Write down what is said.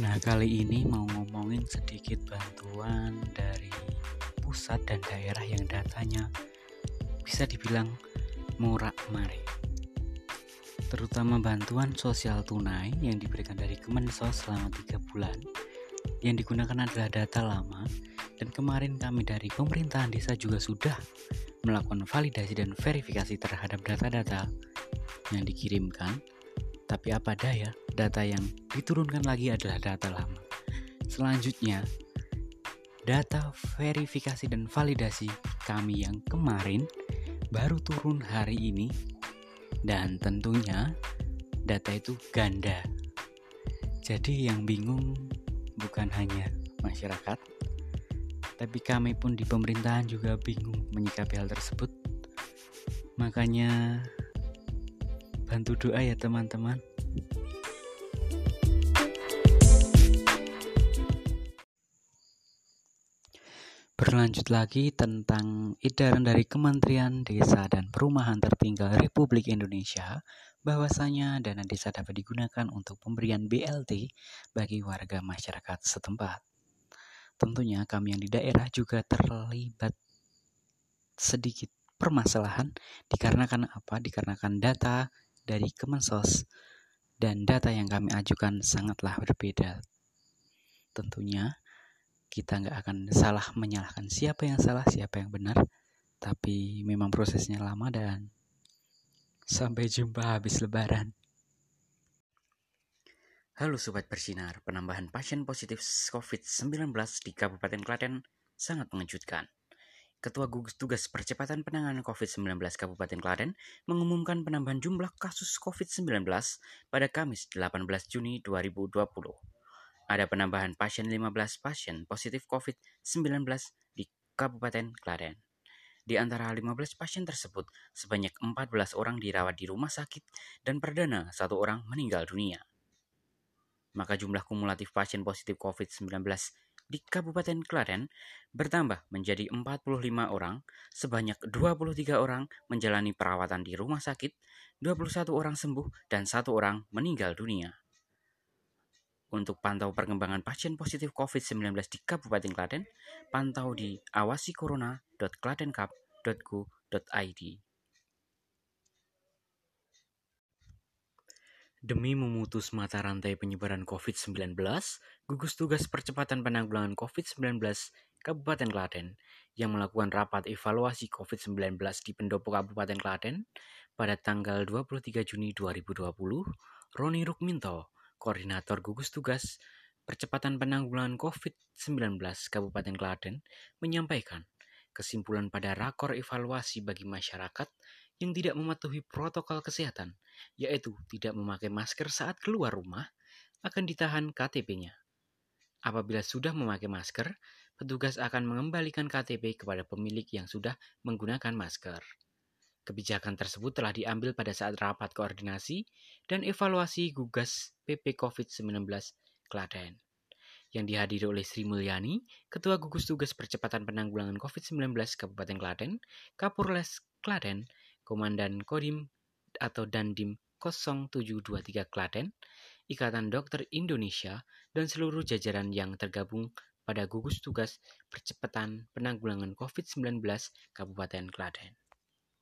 Nah, kali ini mau ngomongin sedikit bantuan dari pusat dan daerah yang datanya. Bisa dibilang murah mari. Terutama bantuan sosial tunai yang diberikan dari Kemensos selama tiga bulan yang digunakan adalah data lama dan kemarin kami dari pemerintahan desa juga sudah melakukan validasi dan verifikasi terhadap data-data yang dikirimkan. Tapi apa daya data yang diturunkan lagi adalah data lama selanjutnya data verifikasi dan validasi kami yang kemarin baru turun hari ini dan tentunya data itu ganda. Jadi yang bingung bukan hanya masyarakat, tapi kami pun di pemerintahan juga bingung menyikapi hal tersebut. Makanya bantu doa ya teman-teman. Berlanjut lagi tentang edaran dari Kementerian Desa dan Perumahan Tertinggal Republik Indonesia bahwasanya dana desa dapat digunakan untuk pemberian BLT bagi warga masyarakat setempat. Tentunya kami yang di daerah juga terlibat sedikit permasalahan dikarenakan apa? Dikarenakan data dari Kemensos dan data yang kami ajukan sangatlah berbeda. Tentunya kita nggak akan salah menyalahkan siapa yang salah, siapa yang benar. Tapi memang prosesnya lama dan sampai jumpa habis lebaran. Halo Sobat Bersinar, penambahan pasien positif COVID-19 di Kabupaten Klaten sangat mengejutkan. Ketua Gugus Tugas Percepatan Penanganan COVID-19 Kabupaten Klaten mengumumkan penambahan jumlah kasus COVID-19 pada Kamis 18 Juni 2020 ada penambahan pasien 15 pasien positif COVID-19 di Kabupaten Klaten. Di antara 15 pasien tersebut, sebanyak 14 orang dirawat di rumah sakit dan perdana satu orang meninggal dunia. Maka jumlah kumulatif pasien positif COVID-19 di Kabupaten Klaten bertambah menjadi 45 orang, sebanyak 23 orang menjalani perawatan di rumah sakit, 21 orang sembuh, dan satu orang meninggal dunia. Untuk pantau perkembangan pasien positif COVID-19 di Kabupaten Klaten, pantau di awasicorona.klatenkap.go.id. Demi memutus mata rantai penyebaran COVID-19, gugus tugas percepatan penanggulangan COVID-19 Kabupaten Klaten yang melakukan rapat evaluasi COVID-19 di pendopo Kabupaten Klaten pada tanggal 23 Juni 2020, Roni Rukminto Koordinator Gugus Tugas Percepatan Penanggulangan COVID-19 Kabupaten Klaten menyampaikan kesimpulan pada rakor evaluasi bagi masyarakat yang tidak mematuhi protokol kesehatan, yaitu tidak memakai masker saat keluar rumah, akan ditahan KTP-nya. Apabila sudah memakai masker, petugas akan mengembalikan KTP kepada pemilik yang sudah menggunakan masker. Kebijakan tersebut telah diambil pada saat rapat koordinasi dan evaluasi gugas PP COVID-19 Klaten yang dihadiri oleh Sri Mulyani, Ketua Gugus Tugas Percepatan Penanggulangan COVID-19 Kabupaten Klaten, Kapurles Klaten, Komandan Kodim atau Dandim 0723 Klaten, Ikatan Dokter Indonesia, dan seluruh jajaran yang tergabung pada gugus tugas percepatan penanggulangan COVID-19 Kabupaten Klaten.